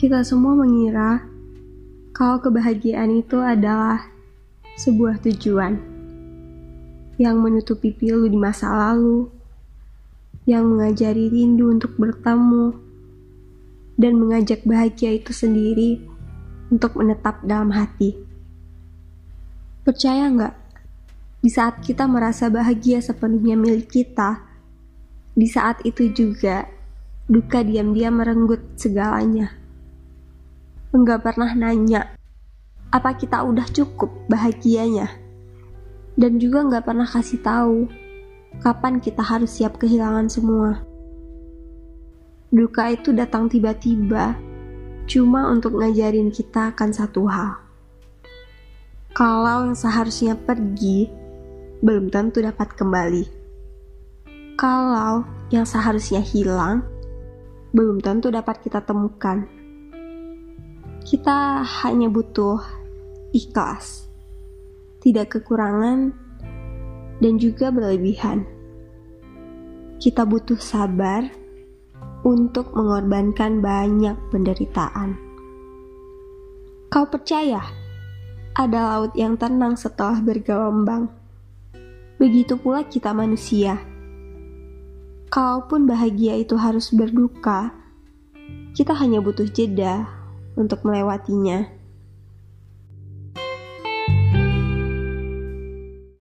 Kita semua mengira kalau kebahagiaan itu adalah sebuah tujuan yang menutupi pilu di masa lalu, yang mengajari rindu untuk bertemu, dan mengajak bahagia itu sendiri untuk menetap dalam hati. Percaya nggak? Di saat kita merasa bahagia sepenuhnya milik kita, di saat itu juga duka diam-diam merenggut segalanya. Enggak pernah nanya, apa kita udah cukup bahagianya? Dan juga nggak pernah kasih tahu kapan kita harus siap kehilangan semua. Duka itu datang tiba-tiba, cuma untuk ngajarin kita akan satu hal. Kalau yang seharusnya pergi, belum tentu dapat kembali. Kalau yang seharusnya hilang, belum tentu dapat kita temukan. Kita hanya butuh ikhlas, tidak kekurangan, dan juga berlebihan. Kita butuh sabar untuk mengorbankan banyak penderitaan. Kau percaya ada laut yang tenang setelah bergelombang? Begitu pula kita manusia. Kalaupun bahagia itu harus berduka, kita hanya butuh jeda untuk melewatinya.